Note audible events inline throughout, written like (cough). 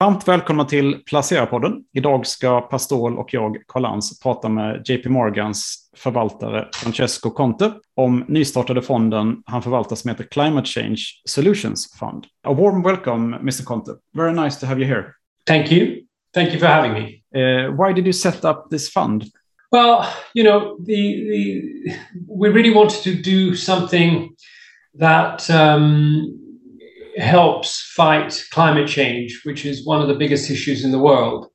Varmt välkomna till Placera-podden. Idag ska Pastol och jag, Karl Lans, prata med JP Morgans förvaltare Francesco Conte om nystartade fonden han förvaltar som heter Climate Change Solutions Fund. A warm welcome, Mr. Conte. Very nice to have you here. Thank you. Thank you for having me. Uh, why did you set up this fund? Well, you know, the, the we really wanted to do something that um, helps fight climate change, which is one of the biggest issues in the world,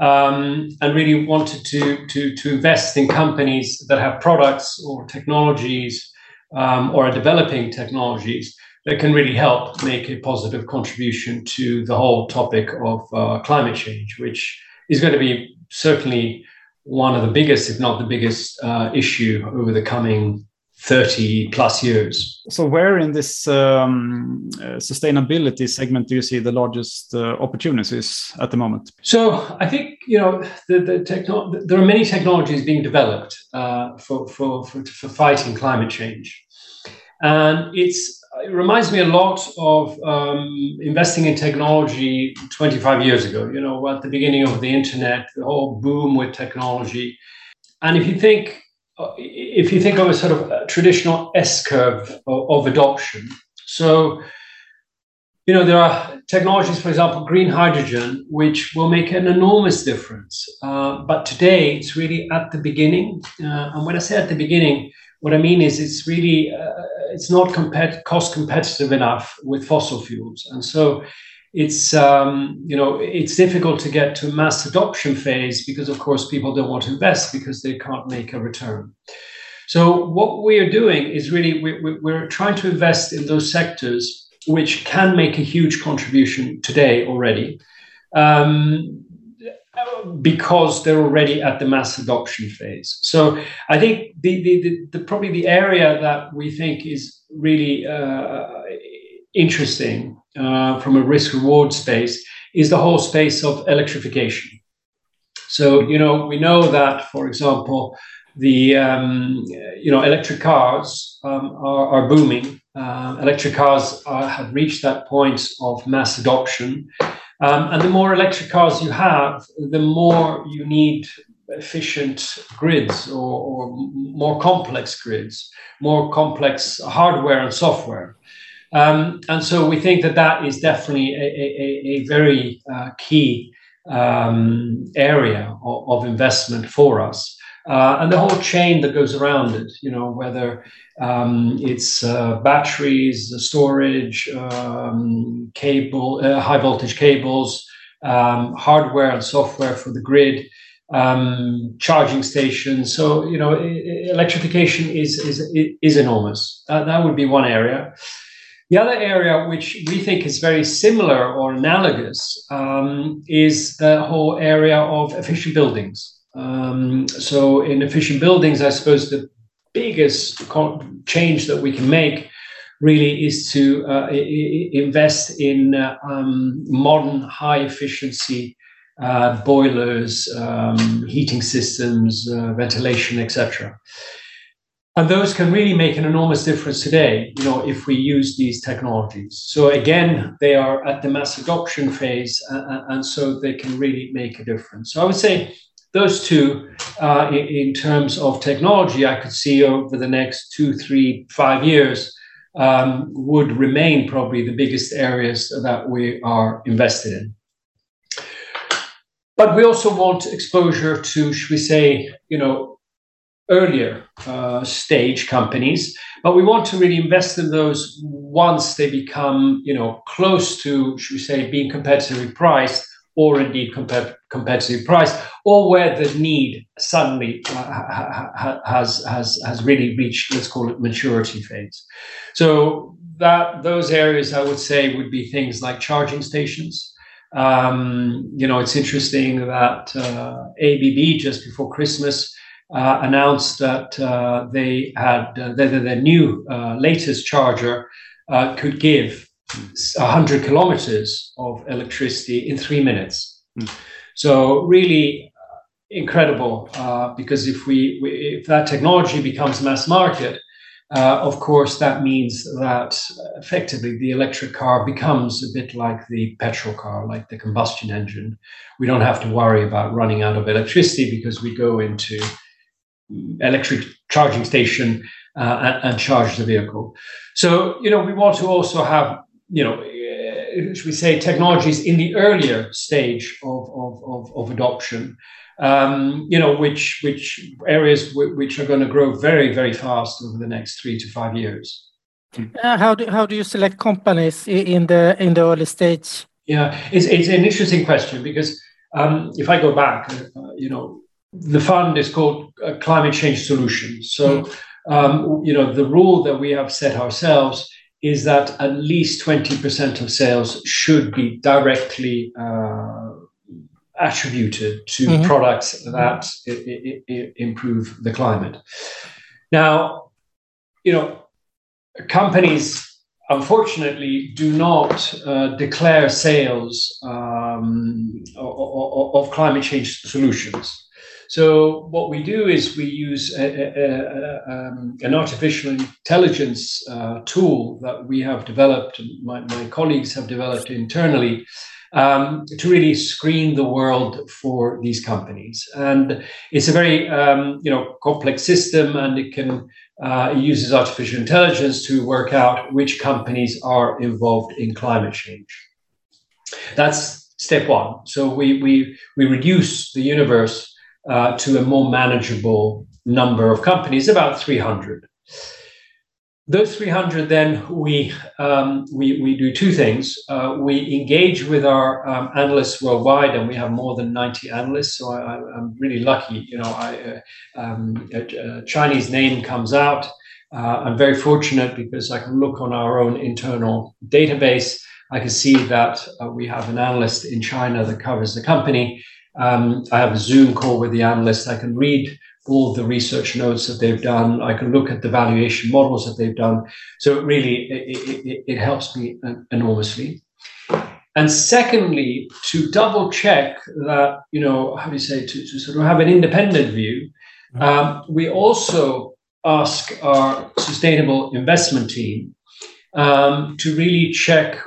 um, and really wanted to, to, to invest in companies that have products or technologies um, or are developing technologies that can really help make a positive contribution to the whole topic of uh, climate change, which is going to be certainly one of the biggest, if not the biggest, uh, issue over the coming 30 plus years. So, where in this um, uh, sustainability segment do you see the largest uh, opportunities at the moment? So, I think you know the, the techno- there are many technologies being developed uh, for, for, for, for fighting climate change, and it's it reminds me a lot of um, investing in technology 25 years ago. You know, at the beginning of the internet, the whole boom with technology, and if you think if you think of a sort of traditional S curve of, of, adoption, so you know there are technologies, for example, green hydrogen, which will make an enormous difference. Uh, but today, it's really at the beginning, uh, and when I say at the beginning, what I mean is it's really uh, it's not compet- cost competitive enough with fossil fuels, and so it's um, you know it's difficult to get to mass adoption phase because of course people don't want to invest because they can't make a return. So what we are doing is really we, we're trying to invest in those sectors which can make a huge contribution today already um, because they're already at the mass adoption phase. So i think the, the, the, the probably the area that we think is really uh, interesting uh, from a risk reward space is the whole space of electrification. So, you know, we know that, for example, the um, you know electric cars um, are, are, booming. Uh, electric cars are, have reached that point of mass adoption, um, and the more electric cars you have, the more you need efficient grids or, or more complex grids, more complex hardware and software. Um, and so we think that that is definitely a, a, a very uh, key um, area of, of, investment for us. Uh, and the whole chain that goes around it, you know, whether um, it's uh, batteries, storage, um, cable, uh, high voltage cables, um, hardware and software for the grid, um, charging stations. So you know, electrification is is is enormous. That, that would be one area. The other area, which we think is very similar or analogous, um, is the whole area of efficient buildings. Um, so, in efficient buildings, I suppose the biggest change that we can make really is to uh, invest in uh, um, modern, high efficiency uh, boilers, um, heating systems, uh, ventilation, etc and those can really make an enormous difference today you know if we use these technologies. So again they are at the mass adoption phase uh, and so they can really make a difference. So i would say those two uh, in, in, terms of technology i could see over the next two three five years um, would remain probably the biggest areas that we are invested in. But we also want exposure to should we say you know earlier uh, stage companies, but we want to really invest in those once they become, you know, close to, should we say, being competitively priced, or indeed compet- competitive price, or where the need suddenly uh, has has has really reached, let's call it maturity phase. So that those areas, I would say, would be things like charging stations. Um, you know, it's interesting that uh, ABB just before Christmas uh, announced that uh, they had uh, that their new uh, latest charger uh, could give 100 kilometers of electricity in three minutes. Mm. So really incredible because if we, we, if that technology becomes mass market, uh, of course, that means that effectively the electric car becomes a bit like the petrol car, like the combustion engine. We don't have to worry about running out of electricity because we go into electric charging station uh, and, and, charge the vehicle. So, you know, we want to also have, you know, uh, should we say, technologies in the earlier stage of, of, of, of adoption um, you know, which which areas w- which are going to grow very very fast over the next three to five years. Uh, how do how do you select companies in the in the early stage? Yeah, it's it's an interesting question because um, if I go back, uh, you know, the fund is called uh, Climate Change Solutions. So, um, you know, the rule that we have set ourselves is that at least 20% of sales should be directly uh, attributed to mm-hmm. products that I- I- improve the climate. Now, you know, companies unfortunately do not uh, declare sales um, of, of, climate change solutions. So what we do is we use a, a, a, um, an artificial intelligence uh, tool that we have developed, my, my colleagues have developed internally, um, to really screen the world for these companies. And it's a very um, you know complex system, and it can uh, it uses artificial intelligence to work out which companies are involved in climate change. That's step one. So we we we reduce the universe uh, to a more manageable number of companies, about 300 those 300 then we um, we, we do two things. Uh, we engage with our um, analysts worldwide and we have more than 90 analysts so I, am really lucky you know I, uh, um, a, a, chinese name comes out. Uh, i'm very fortunate because i can look on our own internal database. I can see that uh, we have an analyst in china that covers the company um, i have a zoom call with the analyst i can read all the research notes that they've done. I can look at the valuation models that they've done. So it really, it, it, it helps me enormously. And secondly, to double check that, you know, how do you say, to, to sort of have an independent view, mm-hmm. um, we also ask our sustainable investment team um, to really check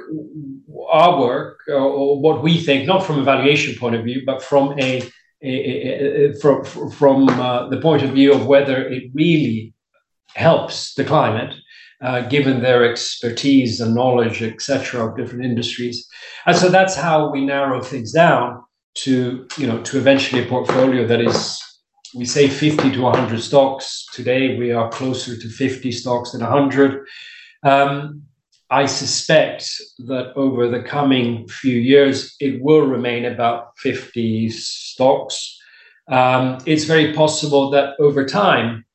our work or, or, what we think, not from a valuation point of view, but from a from, from uh, the point of view of whether it really helps the climate, uh, given their expertise and knowledge, etc., of different industries. And so that's how we narrow things down to, you know, to eventually a portfolio that is, we say 50 to 100 stocks. Today we are closer to 50 stocks than 100. Um, I suspect that over the coming few years, it will remain about 50 stocks. Um, it's very possible that over time,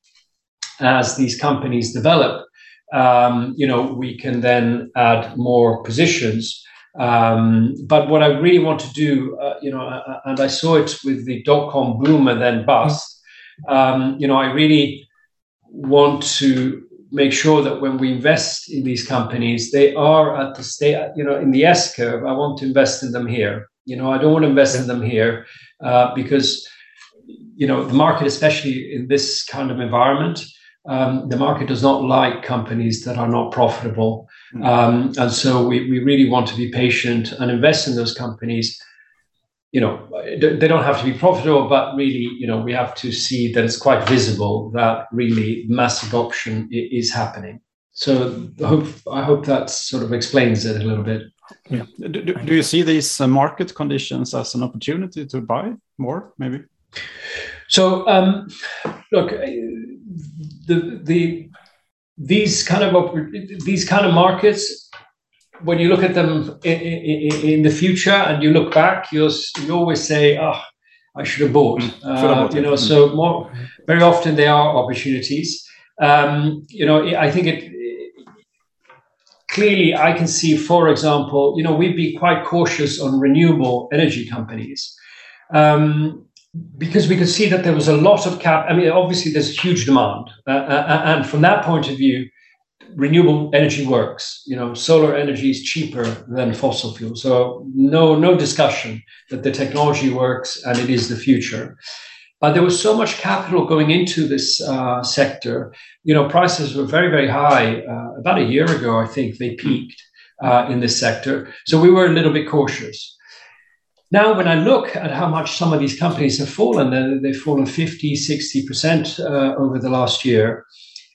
as these companies develop, um, you know, we can then add more positions. Um, but what I really want to do, uh, you know, uh, uh and I saw it with the dot com boom and then bust, um, you know, I really want to make sure that when we invest in these companies, they are at the state, you know, in the S curve. I want to invest in them here. You know, I don't want to invest in them here uh, because, you know, the market, especially in this kind of environment, um, the market does not like companies that are not profitable. Mm-hmm. Um, and so we, we really want to be patient and invest in those companies you know they don't have to be profitable but really you know we have to see that it's quite visible that really mass adoption is happening. So I hope i hope that sort of explains it a little bit. Yeah. Do, do you see these uh, market conditions as an opportunity to buy more maybe? So um, look uh, the the these kind of these kind of markets when you look at them in, in, in, the future and you look back, you you always say, "Oh, I should have bought." Mm, uh, you know, so more very often there are opportunities. Um, you know, I think it, clearly I can see, for example, you know, we'd be quite cautious on renewable energy companies. Um, because we could see that there was a lot of cap. I mean, obviously, there's huge demand, uh, uh, uh and from that point of view, renewable energy works. You know, solar energy is cheaper than fossil fuel. So no, no discussion that the technology works and it is the future. but there was so much capital going into this uh, sector. You know, prices were very, very high. Uh, about a year ago, I think they peaked uh, in this sector. So we were a little bit cautious. Now, when I look at how much some of these companies have fallen, they've fallen 50, 60% uh, over the last year.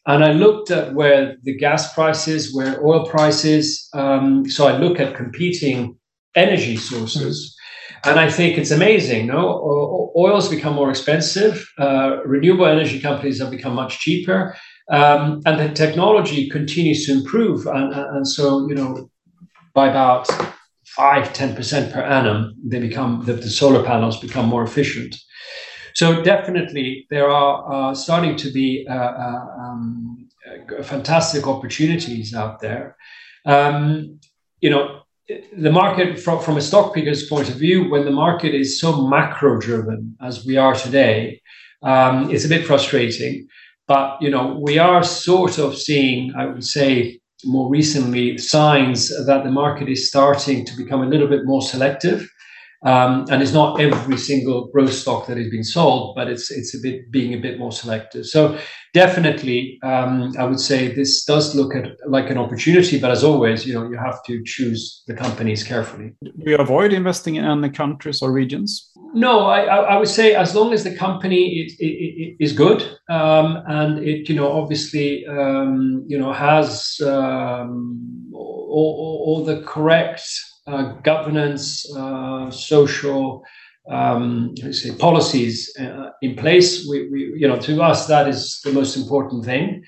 And I looked at where the gas prices, where oil prices. Um, so I look at competing energy sources. And I think it's amazing. No, oil's become more expensive. Uh, renewable energy companies have become much cheaper, um, and the technology continues to improve. And, and so, you know, by about five, 10% per annum, they become the, the solar panels become more efficient. So definitely, there are uh, starting to be uh, uh um, fantastic opportunities out there. Um, you know, the market from, from a stock picker's point of view, when the market is so macro driven as we are today, um, it's a bit frustrating. But you know, we are sort of seeing, I would say, more recently signs that the market is starting to become a little bit more selective. Um, and it's not every single growth stock that is being sold, but it's it's a bit being a bit more selective. So definitely, um, I would say this does look at like an opportunity, but as always, you know, you have to choose the companies carefully. Do you avoid investing in any countries or regions? No, I, I would say as long as the company is, is good um, and it, you know, obviously, um, you know, has um, all, all the correct governance, uh, social um, say policies uh, in place. We, we, you know, to us that is the most important thing.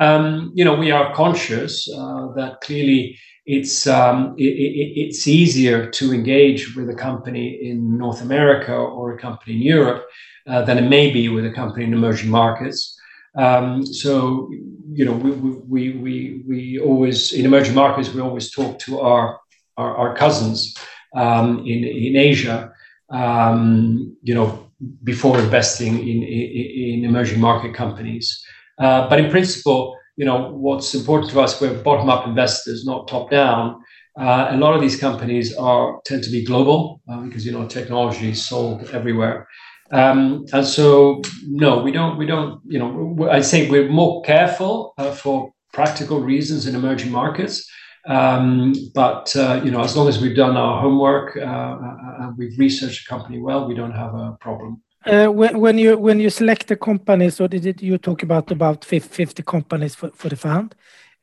Um, you know, we are conscious uh, that clearly it's um, it, it, it's easier to engage with a company in North America or a company in Europe uh, than it may be with a company in emerging markets. Um, so you know, we, we we we always in emerging markets we always talk to our our, our cousins um, in in Asia. Um, you know, before investing in, in, in emerging market companies. Uh, but in principle, you know, what's important to us, we're bottom-up investors, not top-down. Uh, a lot of these companies are tend to be global uh, because you know technology is sold everywhere, um, and so no, we don't. We don't. You know, I say we're more careful uh, for practical reasons in emerging markets. Um, but uh, you know, as long as we've done our homework, uh, uh, we've researched the company well, we don't have a problem. Uh, when, when you when you select the companies, or did it, you talk about about 50 companies for, for the fund?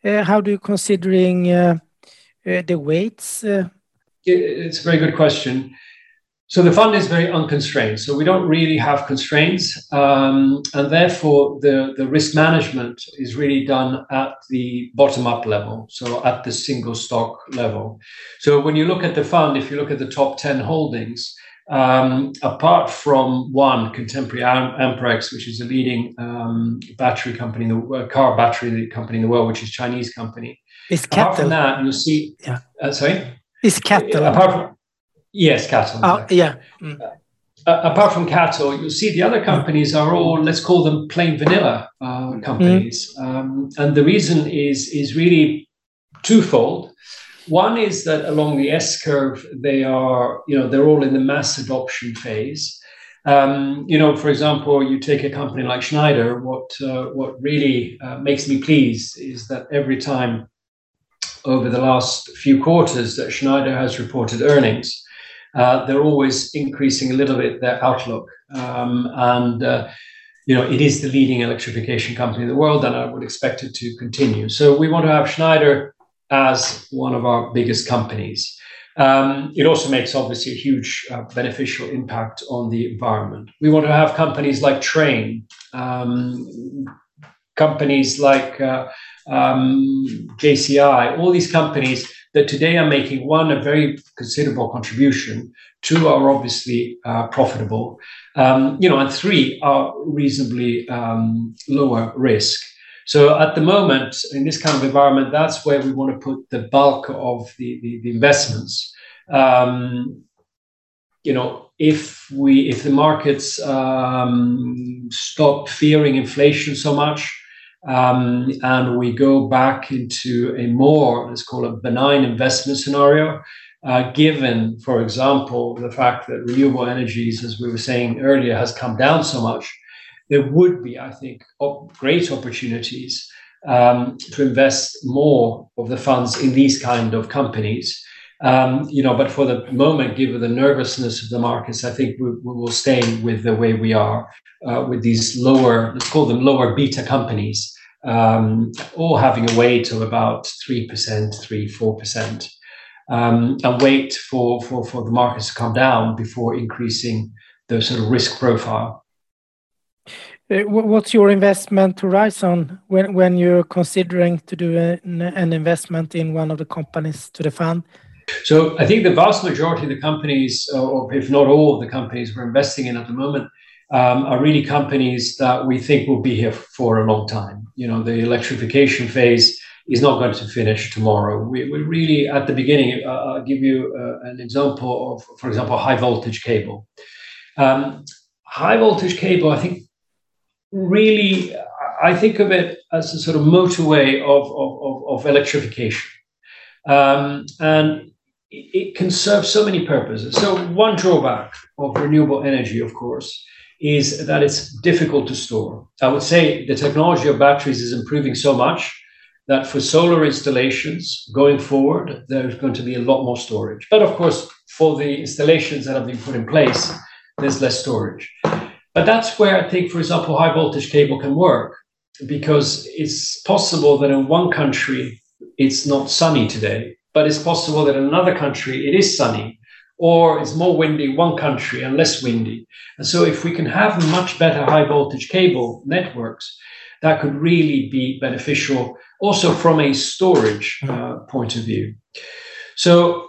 Uh, how do you considering uh, the weights? It's a very good question. So the fund is very unconstrained. So we don't really have constraints, um, and therefore the the risk management is really done at the bottom up level. So at the single stock level. So when you look at the fund, if you look at the top ten holdings, um, apart from one, Contemporary Amperex, which is a leading um, battery company, the uh, car battery company in the world, which is Chinese company. Is apart from that, you'll see. Yeah. Uh, sorry. It's CATL? Apart from yes, CATL. Oh, exactly. yeah. Mm. Uh, apart from CATL, you'll see the other companies are all let's call them plain vanilla uh, companies, mm. um, and the reason is is really twofold. One is that along the S curve, they are, you know, they're all in the mass adoption phase. Um, you know, for example, you take a company like Schneider. What uh, what really uh, makes me pleased is that every time over the last few quarters that Schneider has reported earnings, uh, they're always increasing a little bit their outlook. Um, and uh, you know, it is the leading electrification company in the world, and I would expect it to continue. So we want to have Schneider as one of our biggest companies. Um, it also makes obviously a huge uh, beneficial impact on the environment. We want to have companies like Trane, um, companies like uh, um, JCI, all these companies that today are making one a very considerable contribution, two are obviously uh, profitable, um, you know, and three are reasonably um, lower risk. So at the moment, in this kind of environment, that's where we want to put the bulk of the, the, the investments. Um, you know, if we if the markets um, stop fearing inflation so much, um, and we go back into a more let's call it benign investment scenario, uh, given, for example, the fact that renewable energies, as we were saying earlier, has come down so much, there would be, I think, great opportunities um, to invest more of the funds in these kind of companies. Um, you know, but for the moment, given the nervousness of the markets, I think we, we will stay with the way we are uh, with these lower, let's call them lower beta companies, um, all having a weight of about three percent, three four percent, um, and wait for, for for the markets to come down before increasing the sort of risk profile. Uh, what's your investment horizon when when you're considering to do an, an investment in one of the companies to the fund? So I think the vast majority of the companies, uh, or if not all of the companies we're investing in at the moment, um, are really companies that we think will be here for a long time. You know, the electrification phase is not going to finish tomorrow. We, we really, at the beginning, uh, I'll give you uh, an example of, for example, high voltage cable. Um, high voltage cable, I think, really, I think of it as a sort of motorway of, of, of, of electrification. Um, and it can serve so many purposes. So, one drawback of renewable energy, of course, is that it's difficult to store. I would say the technology of batteries is improving so much that for solar installations going forward, there's going to be a lot more storage. But of course, for the installations that have been put in place, there's less storage. But that's where I think, for example, high voltage cable can work because it's possible that in one country it's not sunny today, but it's possible that in another country it is sunny or it's more windy one country and less windy. And so, if we can have much better high voltage cable networks, that could really be beneficial also from a storage uh, point of view. So,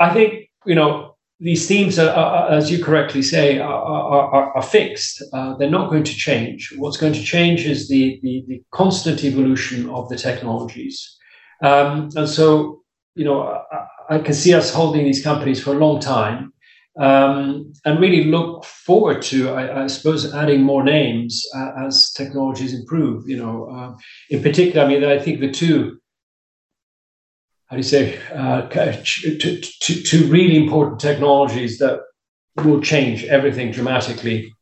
I think, you know, these themes, are, are, as you correctly say, are, are, are fixed. Uh, they're not going to change. What's going to change is the, the, the constant evolution of the technologies. Um, and so, you know, I, I, can see us holding these companies for a long time um, and really look forward to, I, I suppose, adding more names uh, as technologies improve. You know, uh, in particular, I mean, I think the two how do you say, uh, (laughs) two really important technologies that will change everything dramatically,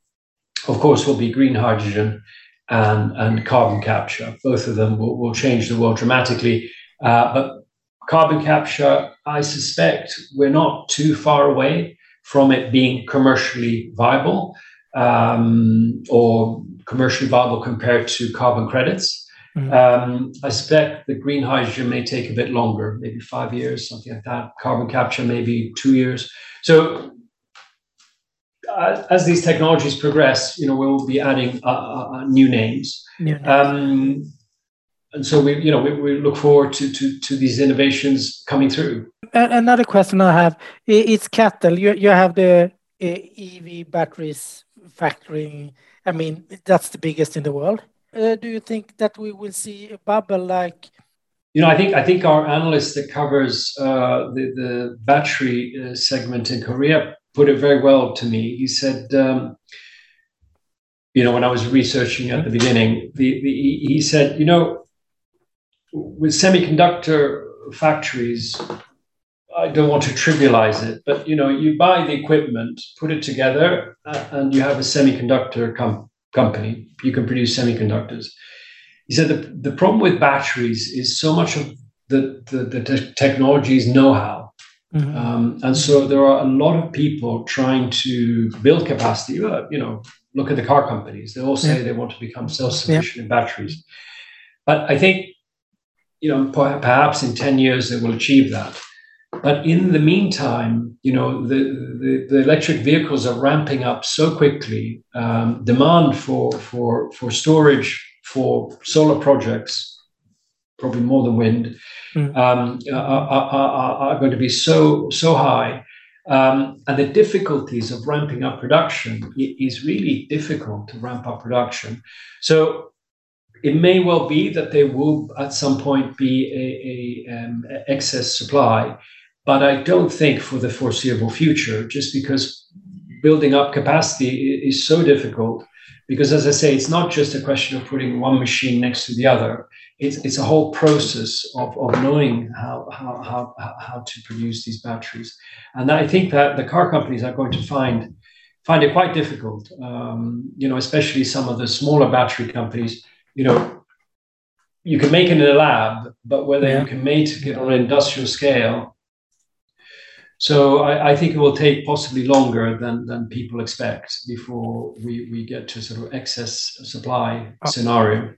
of course, will be green hydrogen and, and carbon capture. Both of them will, will change the world dramatically. Uh, but carbon capture, I suspect we're not too far away from it being commercially viable um, or commercially viable compared to carbon credits. Mm-hmm. Um, I suspect the green hydrogen may take a bit longer, maybe five years, something like that. Carbon capture, maybe two years. So, uh, as these technologies progress, you know, we'll be adding uh, uh, uh new names. New names. Um, and so we, you know, we, we look forward to, to, to these innovations coming through. Another question I have: It's CATL. You you have the EV batteries factory. I mean, that's the biggest in the world uh, do you think that we will see a bubble like? You know, I think I think our analyst that covers uh, the the battery uh, segment in Korea put it very well to me. He said, um, you know, when I was researching at the beginning, the, the, he said, you know, with semiconductor factories, I don't want to trivialize it, but you know, you buy the equipment, put it together, uh, and you have a semiconductor com- company. You can produce semiconductors. He said the, the problem with batteries is so much of the, the, the te- technology's know-how. Mm-hmm. Um, and so there are a lot of people trying to build capacity. You know, look at the car companies. They all say yeah. they want to become self-sufficient yeah. in batteries. But I think, you know, perhaps in 10 years they will achieve that. But in the meantime, you know, the, the, the electric vehicles are ramping up so quickly. Um, demand for, for, for storage for solar projects, probably more than wind, mm. um, are, are, are, going to be so, so high. Um, and the difficulties of ramping up production is really difficult to ramp up production. So it may well be that there will at some point be a, a um, excess supply but I don't think for the foreseeable future, just because building up capacity is so difficult. Because as I say, it's not just a question of putting one machine next to the other. it's, it's a whole process of, of knowing how, how, how, how to produce these batteries. And I think that the car companies are going to find find it quite difficult. Um, you know, especially some of the smaller battery companies. You know, you can make it in a lab, but whether yeah. you can make it on an industrial scale. So I, I, think it will take possibly longer than, than people expect before we, we get to sort of excess supply oh. scenario.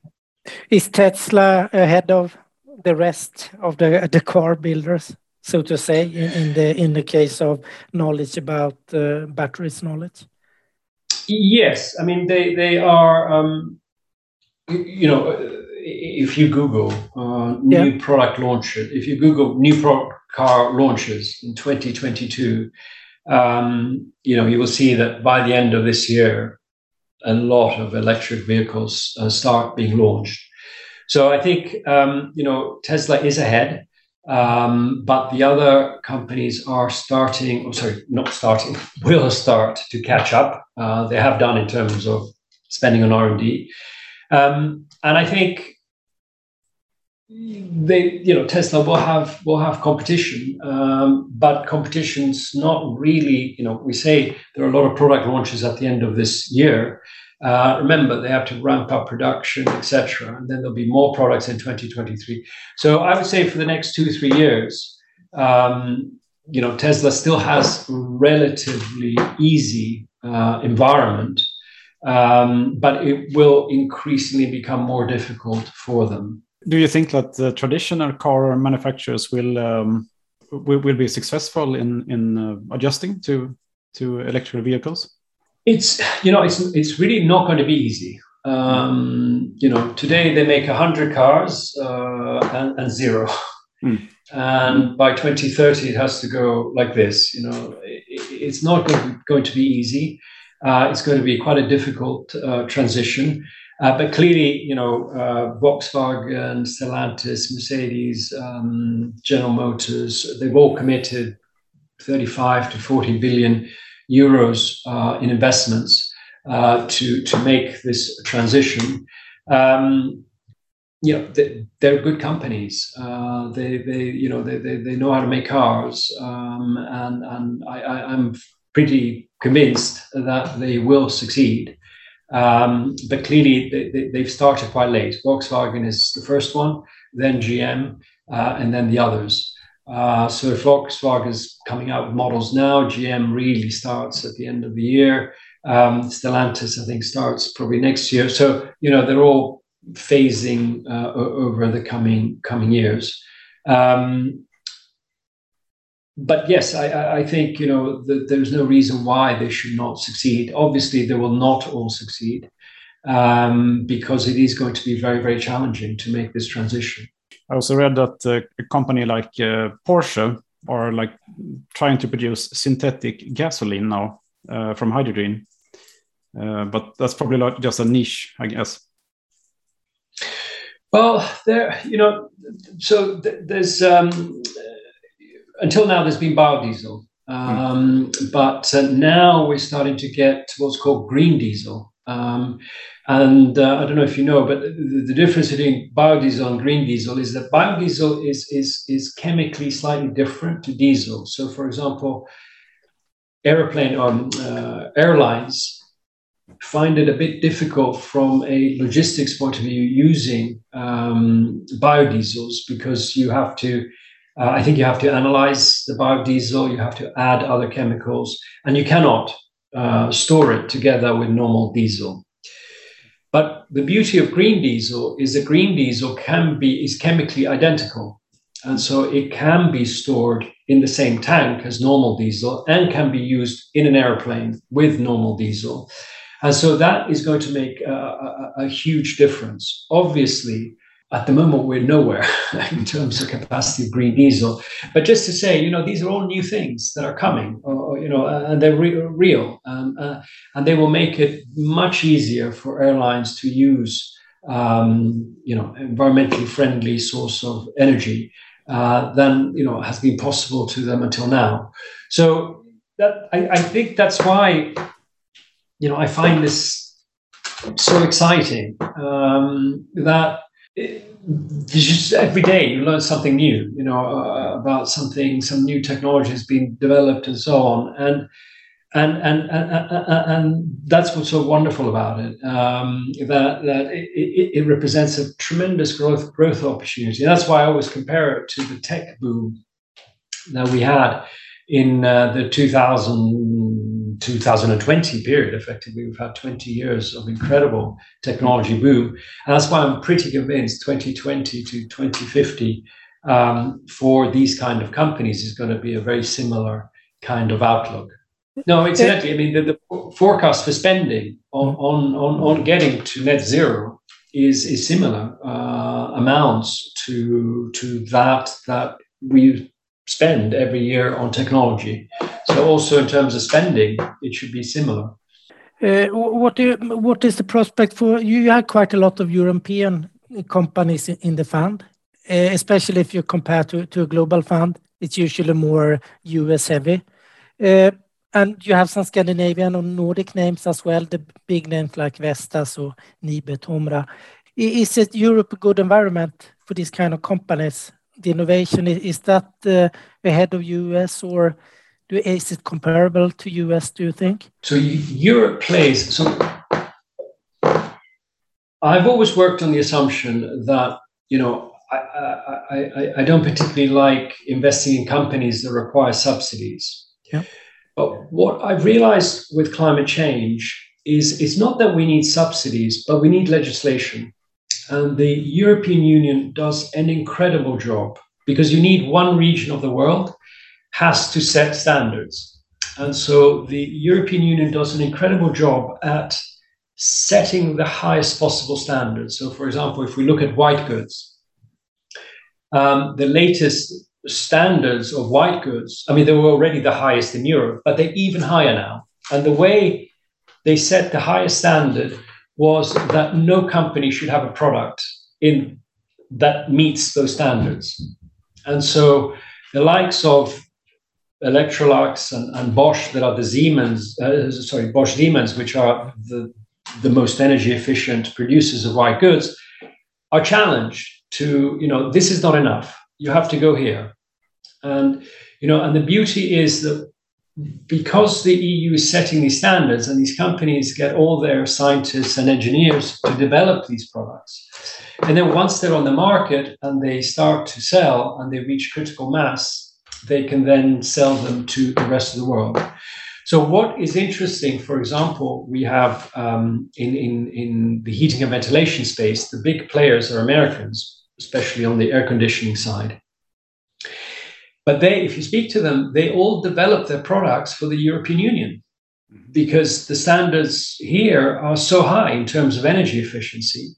Is Tesla ahead of the rest of the the car builders, so to say, in, in the in the case of knowledge about uh, batteries knowledge? Yes, I mean they they are. Um, you, know, if you Google uh, new yeah. product launches, if you Google new pro- car launches in 2022, um, you know you will see that by the end of this year, a lot of electric vehicles uh, start being launched. So I think um, you know Tesla is ahead, um, but the other companies are starting. Oh, sorry, not starting. (laughs) Will start to catch up. Uh, they have done in terms of spending on R and D, um, and I think they you know tesla will have will have competition um, but competition's not really you know we say there are a lot of product launches at the end of this year. Uh, remember they have to ramp up production etc and then there'll be more products in 2023 so i would say for the next two three years um, you know tesla still has relatively easy uh, environment um, but it will increasingly become more difficult for them do you think that the traditional car manufacturers will um, will, will be successful in in uh, adjusting to to electric vehicles? It's you know it's it's really not going to be easy. Um, you know, today they make hundred cars uh, and, and, zero, mm. and by 2030 it has to go like this. You know, it, it's not going to be easy. Uh, it's going to be quite a difficult uh, transition. Uh, but clearly, you know, uh, Volkswagen, Stellantis, Mercedes, um, General Motors, they've all committed 35 to 40 billion euros uh, in investments uh, to to make this transition. Um, you know, they, are good companies. Uh, they they you know they, they, they know how to make cars, um, and and I, I, I'm pretty convinced that they will succeed. Um, but clearly, they, have started quite late. Volkswagen is the first one, then GM, uh, and then the others. Uh, so Volkswagen is coming out with models now, GM really starts at the end of the year. Um, Stellantis, I think, starts probably next year. So you know they're all phasing uh, over the coming coming years. Um, but yes, I, I think you know the, there's no reason why they should not succeed. Obviously, they will not all succeed um, because it is going to be very very challenging to make this transition. I also read that uh, a company like uh, Porsche are like trying to produce synthetic gasoline now uh, from hydrogen, uh, but that's probably not just a niche, I guess. Well, there, you know, so th- there's um, until now, there's been biodiesel. Um, mm. But uh, now we're starting to get what's called green diesel. Um, and uh, I don't know if you know, but the, the, difference between biodiesel and green diesel is that biodiesel is, is, is chemically slightly different to diesel. So, for example, airplane um, uh, airlines find it a bit difficult from a logistics point of view using um, biodiesels because you have to uh, I think you have to analyze the biodiesel, you have to add other chemicals, and you cannot uh, store it together with normal diesel. But the beauty of green diesel is that green diesel can be is chemically identical. And so it can be stored in the same tank as normal diesel and can be used in an airplane with normal diesel. And so that is going to make a, a, a huge difference. Obviously, at the moment we're nowhere (laughs) in terms of capacity of green diesel. But just to say you know these are all new things that are coming or, you know and they're re- real. Um, uh, and they will make it much easier for airlines to use um, you know environmentally friendly source of energy uh, than you know has been possible to them until now. So that I, I think that's why you know i find this so exciting um, that just every day you learn something new, you know, uh, about something, some new technology has been developed and so on. And and and and, and that's what's so wonderful about it. Um, that that it, it, it, represents a tremendous growth growth opportunity. And that's why I always compare it to the tech boom that we had in uh, the 2000, 2020 period. Effectively, we've had 20 years of incredible technology boom, and that's why I'm pretty convinced 2020 to 2050 um, for these kind of companies is going to be a very similar kind of outlook. No, exactly. I mean, the, the forecast for spending on, on, on, on getting to net zero is, is similar uh, amounts to, to that that we spend every year on technology. So also in terms of spending, it should be similar. Uh, what you, what is the prospect for you? Have quite a lot of European companies in, in the fund, uh, especially if you compare to, to a global fund. It's usually more US heavy. Uh, and you have some Scandinavian or Nordic names as well, the big names like Vestas or Nibe, Tomra. Is it Europe a good environment for these kind of companies? The innovation, is that uh, ahead of U.S. or is it comparable to U.S., do you think? So Europe plays. So I've always worked on the assumption that, you know, I, I, I, I don't particularly like investing in companies that require subsidies. Yeah. But what I've realized with climate change is it's not that we need subsidies, but we need legislation. And the European Union does an incredible job because you need one region of the world has to set standards. And so the European Union does an incredible job at setting the highest possible standards. So, for example, if we look at white goods, um, the latest standards of white goods, I mean, they were already the highest in Europe, but they're even higher now. And the way they set the highest standard was that no company should have a product in that meets those standards. And so the likes of Electrolux and, and Bosch, that are the Siemens, uh, sorry, Bosch Siemens, which are the, the most energy efficient producers of white goods, are challenged to, you know, this is not enough. You have to go here. And you know, and the beauty is that because the EU is setting these standards and these companies get all their scientists and engineers to develop these products. And then once they're on the market and they start to sell and they reach critical mass, they can then sell them to the rest of the world. So, what is interesting, for example, we have um, in, in, in the heating and ventilation space, the big players are Americans, especially on the air conditioning side. But they, if you speak to them, they all develop their products for the European Union mm-hmm. because the standards here are so high in terms of energy efficiency.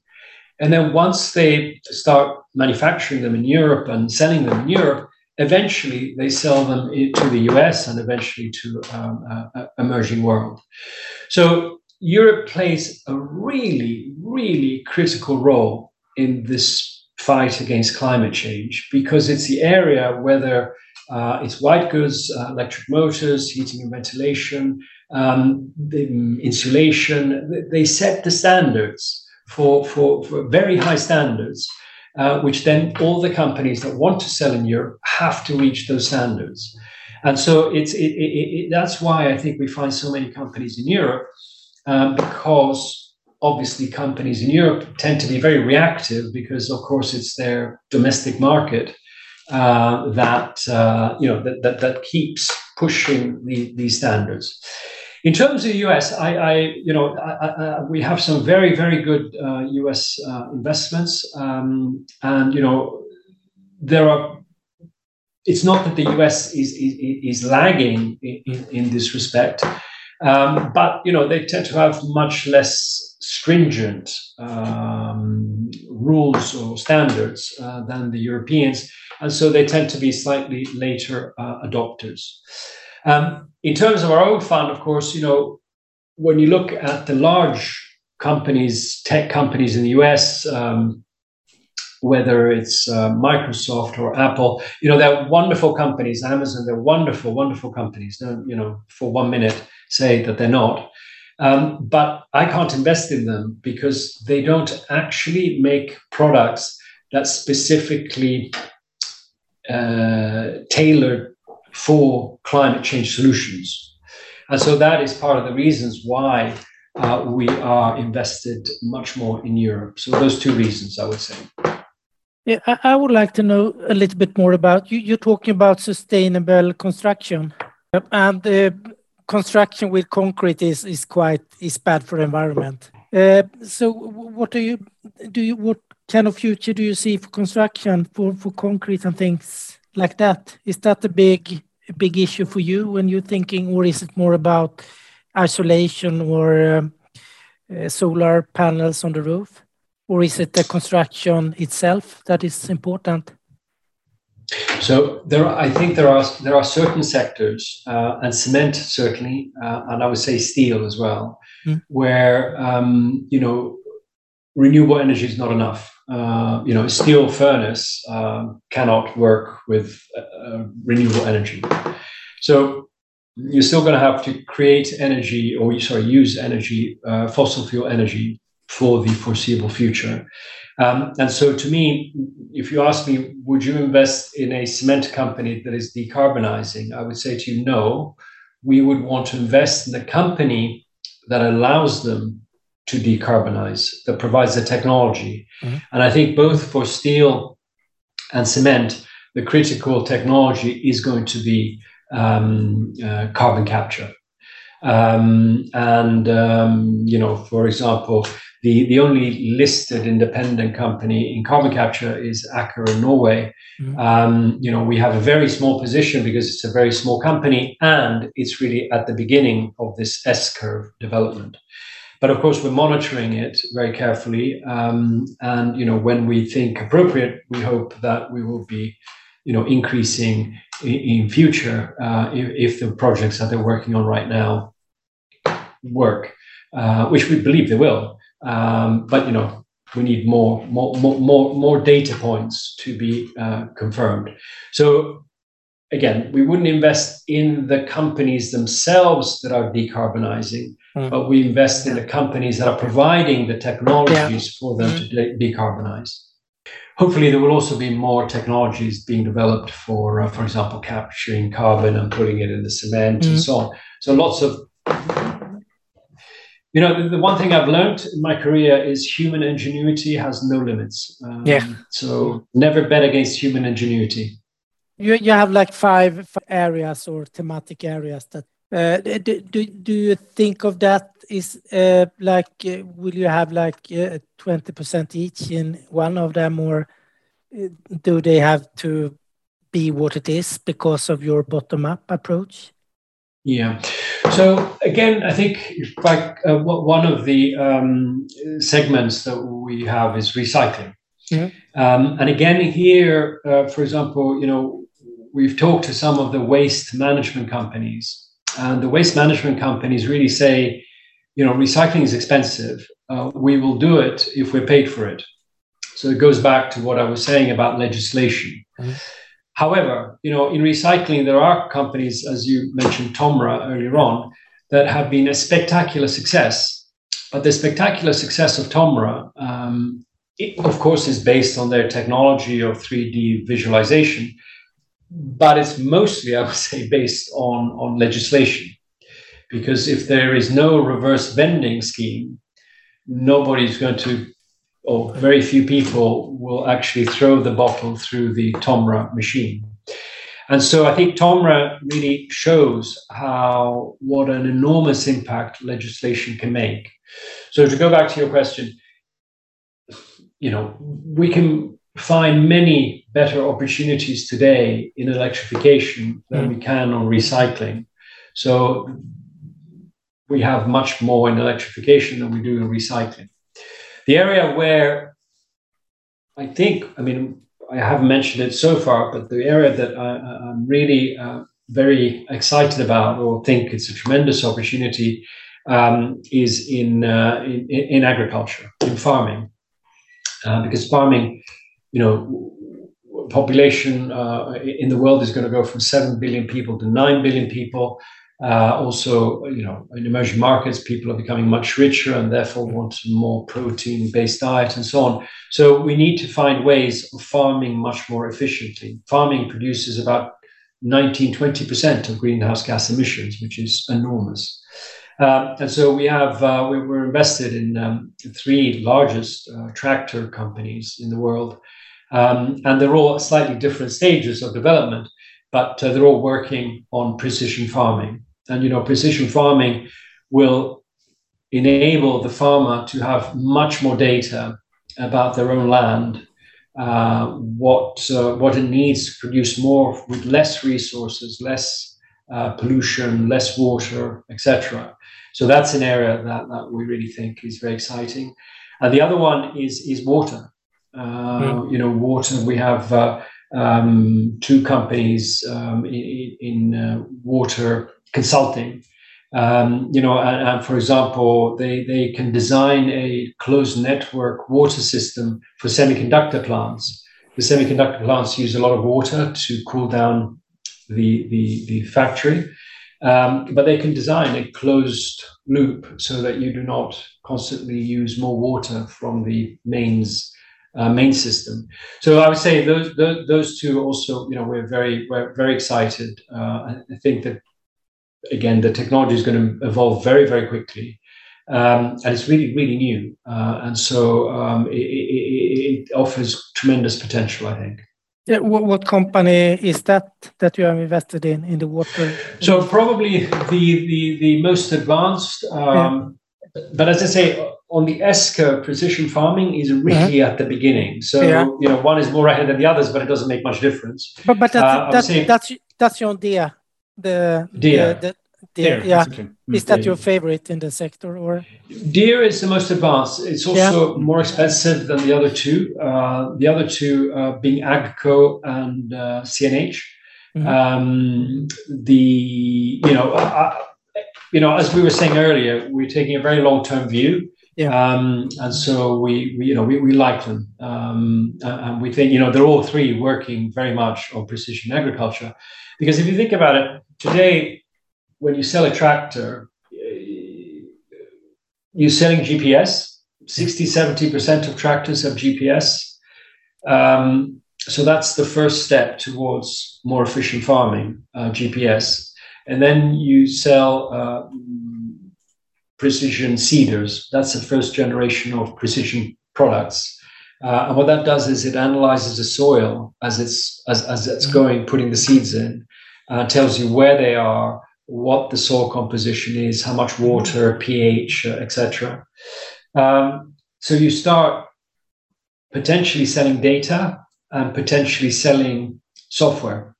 And then once they start manufacturing them in Europe and selling them in Europe, eventually they sell them to the US and eventually to um, uh, emerging world. So Europe plays a really, really critical role in this fight against climate change because it's the area whether uh, it's white goods, uh, electric motors, heating and ventilation, um, the insulation. They set the standards for, for, for very high standards, uh, which then all the companies that want to sell in Europe have to reach those standards. And so it's it, it, it, that's why I think we find so many companies in Europe um, because obviously companies in Europe tend to be very reactive because, of course, it's their domestic market uh, that uh, you know that, that, that keeps pushing the, these standards. In terms of the U.S., I, I you know I, I, we have some very very good uh, U.S. Uh, investments, um, and you know there are. It's not that the U.S. is is, is lagging in, in, in this respect, um, but you know they tend to have much less stringent um, rules or standards uh, than the Europeans, and so they tend to be slightly later uh, adopters. Um, in terms of our own fund, of course, you know when you look at the large companies, tech companies in the US. Um, whether it's uh, Microsoft or Apple, you know they're wonderful companies. Amazon, they're wonderful, wonderful companies. Don't you know for one minute say that they're not. Um, but I can't invest in them because they don't actually make products that specifically uh, tailored for climate change solutions. And so that is part of the reasons why uh, we are invested much more in Europe. So those two reasons, I would say. Yeah, I, would like to know a little bit more about you. You're talking about sustainable construction, and uh, construction with concrete is is quite is bad for environment. Uh, so, what do you do? You what kind of future do you see for construction for for concrete and things like that? Is that a big a big issue for you when you're thinking, or is it more about isolation or um, uh, solar panels on the roof? Or is it the construction itself that is important? So there, are, I think there are there are certain sectors, uh, and cement certainly, uh, and I would say steel as well, mm. where um, you know renewable energy is not enough. Uh, you know, a steel furnace uh, cannot work with uh, renewable energy. So you're still going to have to create energy, or sorry, use energy, uh, fossil fuel energy, for the foreseeable future. Um, and so, to me, if you ask me, would you invest in a cement company that is decarbonizing? I would say to you, no. We would want to invest in the company that allows them to decarbonize, that provides the technology. Mm-hmm. And I think both for steel and cement, the critical technology is going to be um, uh, carbon capture. Um, and, um, you know, for example, the, the only listed independent company in carbon capture is Aker in Norway. Mm-hmm. Um, you know, we have a very small position because it's a very small company and it's really at the beginning of this S curve development. But of course, we're monitoring it very carefully. Um, and, you know, when we think appropriate, we hope that we will be, you know, increasing in, in future uh, if, if, the projects that they're working on right now work, uh, which we believe they will. Um, but, you know, we need more, more, more, more data points to be uh, confirmed. So again, we wouldn't invest in the companies themselves that are decarbonizing, mm. but we invest in the companies that are providing the technologies yeah. for them mm. to de- decarbonize. Hopefully, there will also be more technologies being developed for, uh, for example, capturing carbon and putting it in the cement mm. and so on. So, lots of you know, the, the, one thing I've learned in my career is human ingenuity has no limits. Um, yeah. So never bet against human ingenuity. You, you have like five areas or thematic areas that do, do, do you think of that is uh, like uh, will you have like 20% uh, each in one of them or uh, do they have to be what it is because of your bottom up approach? Yeah. So again i think like uh, one of the um, segments that we have is recycling. Mm-hmm. um, and again here for example you know we've talked to some of the waste management companies, and the waste management companies really say, you know, recycling is expensive. Uh, we will do it if we're paid for it. So it goes back to what I was saying about legislation. Mm-hmm. However, you know, in recycling, there are companies, as you mentioned, Tomra earlier on, that have been a spectacular success. But the spectacular success of Tomra, um, it, of course, is based on their technology of 3D visualization but it's mostly, I would say, based on, on legislation. Because if there is no reverse vending scheme, nobody's going to, or very few people will actually throw the bottle through the Tomra machine. And so I think Tomra really shows how what an enormous impact legislation can make. So to go back to your question, you know, we can find many better opportunities today in electrification than mm. we can on recycling. So we have much more in electrification than we do in recycling. The area where I think, I mean, I haven't mentioned it so far, but the area that I, am really uh, very excited about or think it's a tremendous opportunity um, is in, uh, in, in agriculture, in farming, uh, because farming you know, population uh, in the world is going to go from 7 billion people to 9 billion people. Uh, also, you know, in emerging markets, people are becoming much richer and therefore want more protein-based diet and so on. So we need to find ways of farming much more efficiently. Farming produces about 19, 20% of greenhouse gas emissions, which is enormous. Um, and so we have uh, we, are invested in um, three largest uh, tractor companies in the world, um, and they're all slightly different stages of development, but uh, they're all working on precision farming. And you know, precision farming will enable the farmer to have much more data about their own land, uh, what uh, what it needs to produce more with less resources, less uh, pollution, less water, etc. So that's an area that, that we really think is very exciting. And the other one is is water. Uh, mm. You know, water. We have uh, um, two companies um, in, in uh, water consulting. Um, you know, and, and, for example, they, they can design a closed network water system for semiconductor plants. The semiconductor plants use a lot of water to cool down the, the, the factory. Um, but they can design a closed loop so that you do not constantly use more water from the mains uh, main system. So I would say those, those, those two also, you know, we're very we're very excited. Uh, I think that again the technology is going to evolve very very quickly, um, and it's really really new, uh, and so um, it, it, it offers tremendous potential. I think. Yeah, what, what, company is that that you have invested in in the water? So probably the the, the most advanced. Um, yeah. But as I say, on the ESCA precision farming is really uh-huh. at the beginning. So yeah. you know, one is more ahead than the others, but it doesn't make much difference. But but that's uh, that's, that's that's your idea. The Deere. The, the, Deere, yeah. Mm, is that your favorite in the sector, or Deere is the most advanced? It's also yeah. more expensive than the other two. Uh, the other two uh, being Agco and uh, CNH. Mm-hmm. Um, the you know, you know, as we were saying earlier, we're taking a very long term view. Yeah. Um, and so we, we, you know, we, we like them. Um, and we think, you know, they're all three working very much on precision agriculture. Because if you think about it, today when you sell a tractor, you're selling GPS. 60, 70% of tractors have GPS. Um, so that's the first step towards more efficient farming, uh, GPS. And then you sell uh, precision seeders. That's the first generation of precision products. Uh, and what that does is it analyzes the soil as it's as, as it's going, putting the seeds in, uh, tells you where they are, what the soil composition is, how much water, pH, uh, etc. Um, so you start potentially selling data and potentially selling software.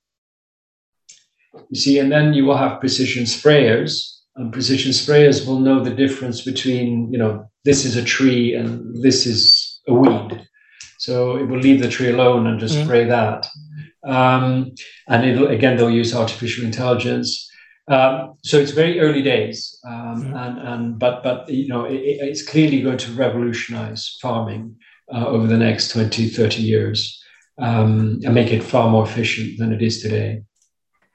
You see, and then you will have precision sprayers, and precision sprayers will know the difference between, you know, this is a tree and this is a weed. So it will leave the tree alone and just mm. spray that. Um, and it'll again they'll use artificial intelligence um, so it's very early days, um, mm-hmm. and, and but but you know it, it's clearly going to revolutionize farming uh, over the next 20, 30 years um, and make it far more efficient than it is today.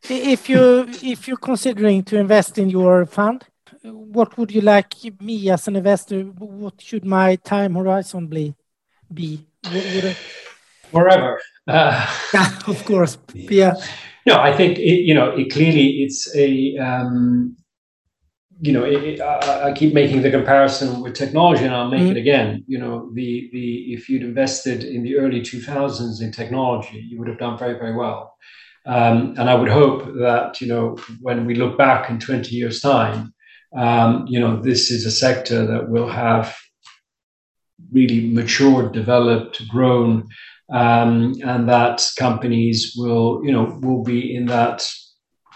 If you if you're considering to invest in your fund, what would you like me as an investor? What should my time horizon be? Be forever. (laughs) Uh, of course. Yeah. No, I think it, you know it clearly it's a um, you know it, I, I, keep making the comparison with technology, and I'll make mm-hmm. it again. You know the the if you'd invested in the early two thousands in technology, you would have done very very well. Um, and I would hope that you know when we look back in twenty years' time, um, you know this is a sector that will have really matured, developed, grown um, and that companies will, you know, will be in that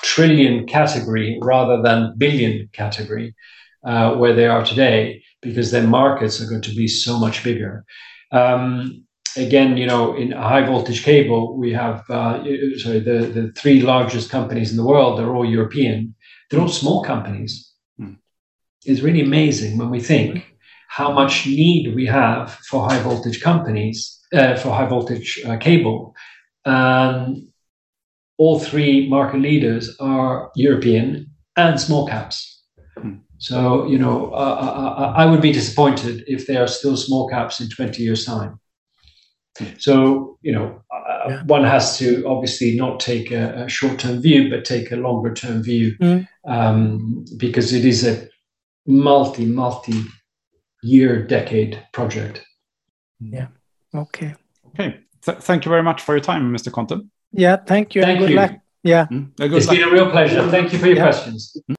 trillion category rather than billion category uh, where they are today, because their markets are going to be so much bigger. Um, again, you know, in high voltage cable, we have uh, sorry the the three largest companies in the world. They're all European. They're all small companies. Hmm. It's really amazing when we think how much need we have for high voltage companies uh, for high voltage uh, cable. And all three market leaders are European and small caps. Mm. So, you know, uh, I, I, would be disappointed if they are still small caps in 20 years' time. So, you know, uh, yeah. one has to obviously not take a, a short term view, but take a longer term view mm. um, because it is a multi, multi year, decade project. Yeah. Okay. Okay. Th- thank you very much for your time, Mr. Conte. Yeah. Thank you. Thank good you. luck. Yeah. Mm. It's luck. been a real pleasure. Thank you for your yeah. questions.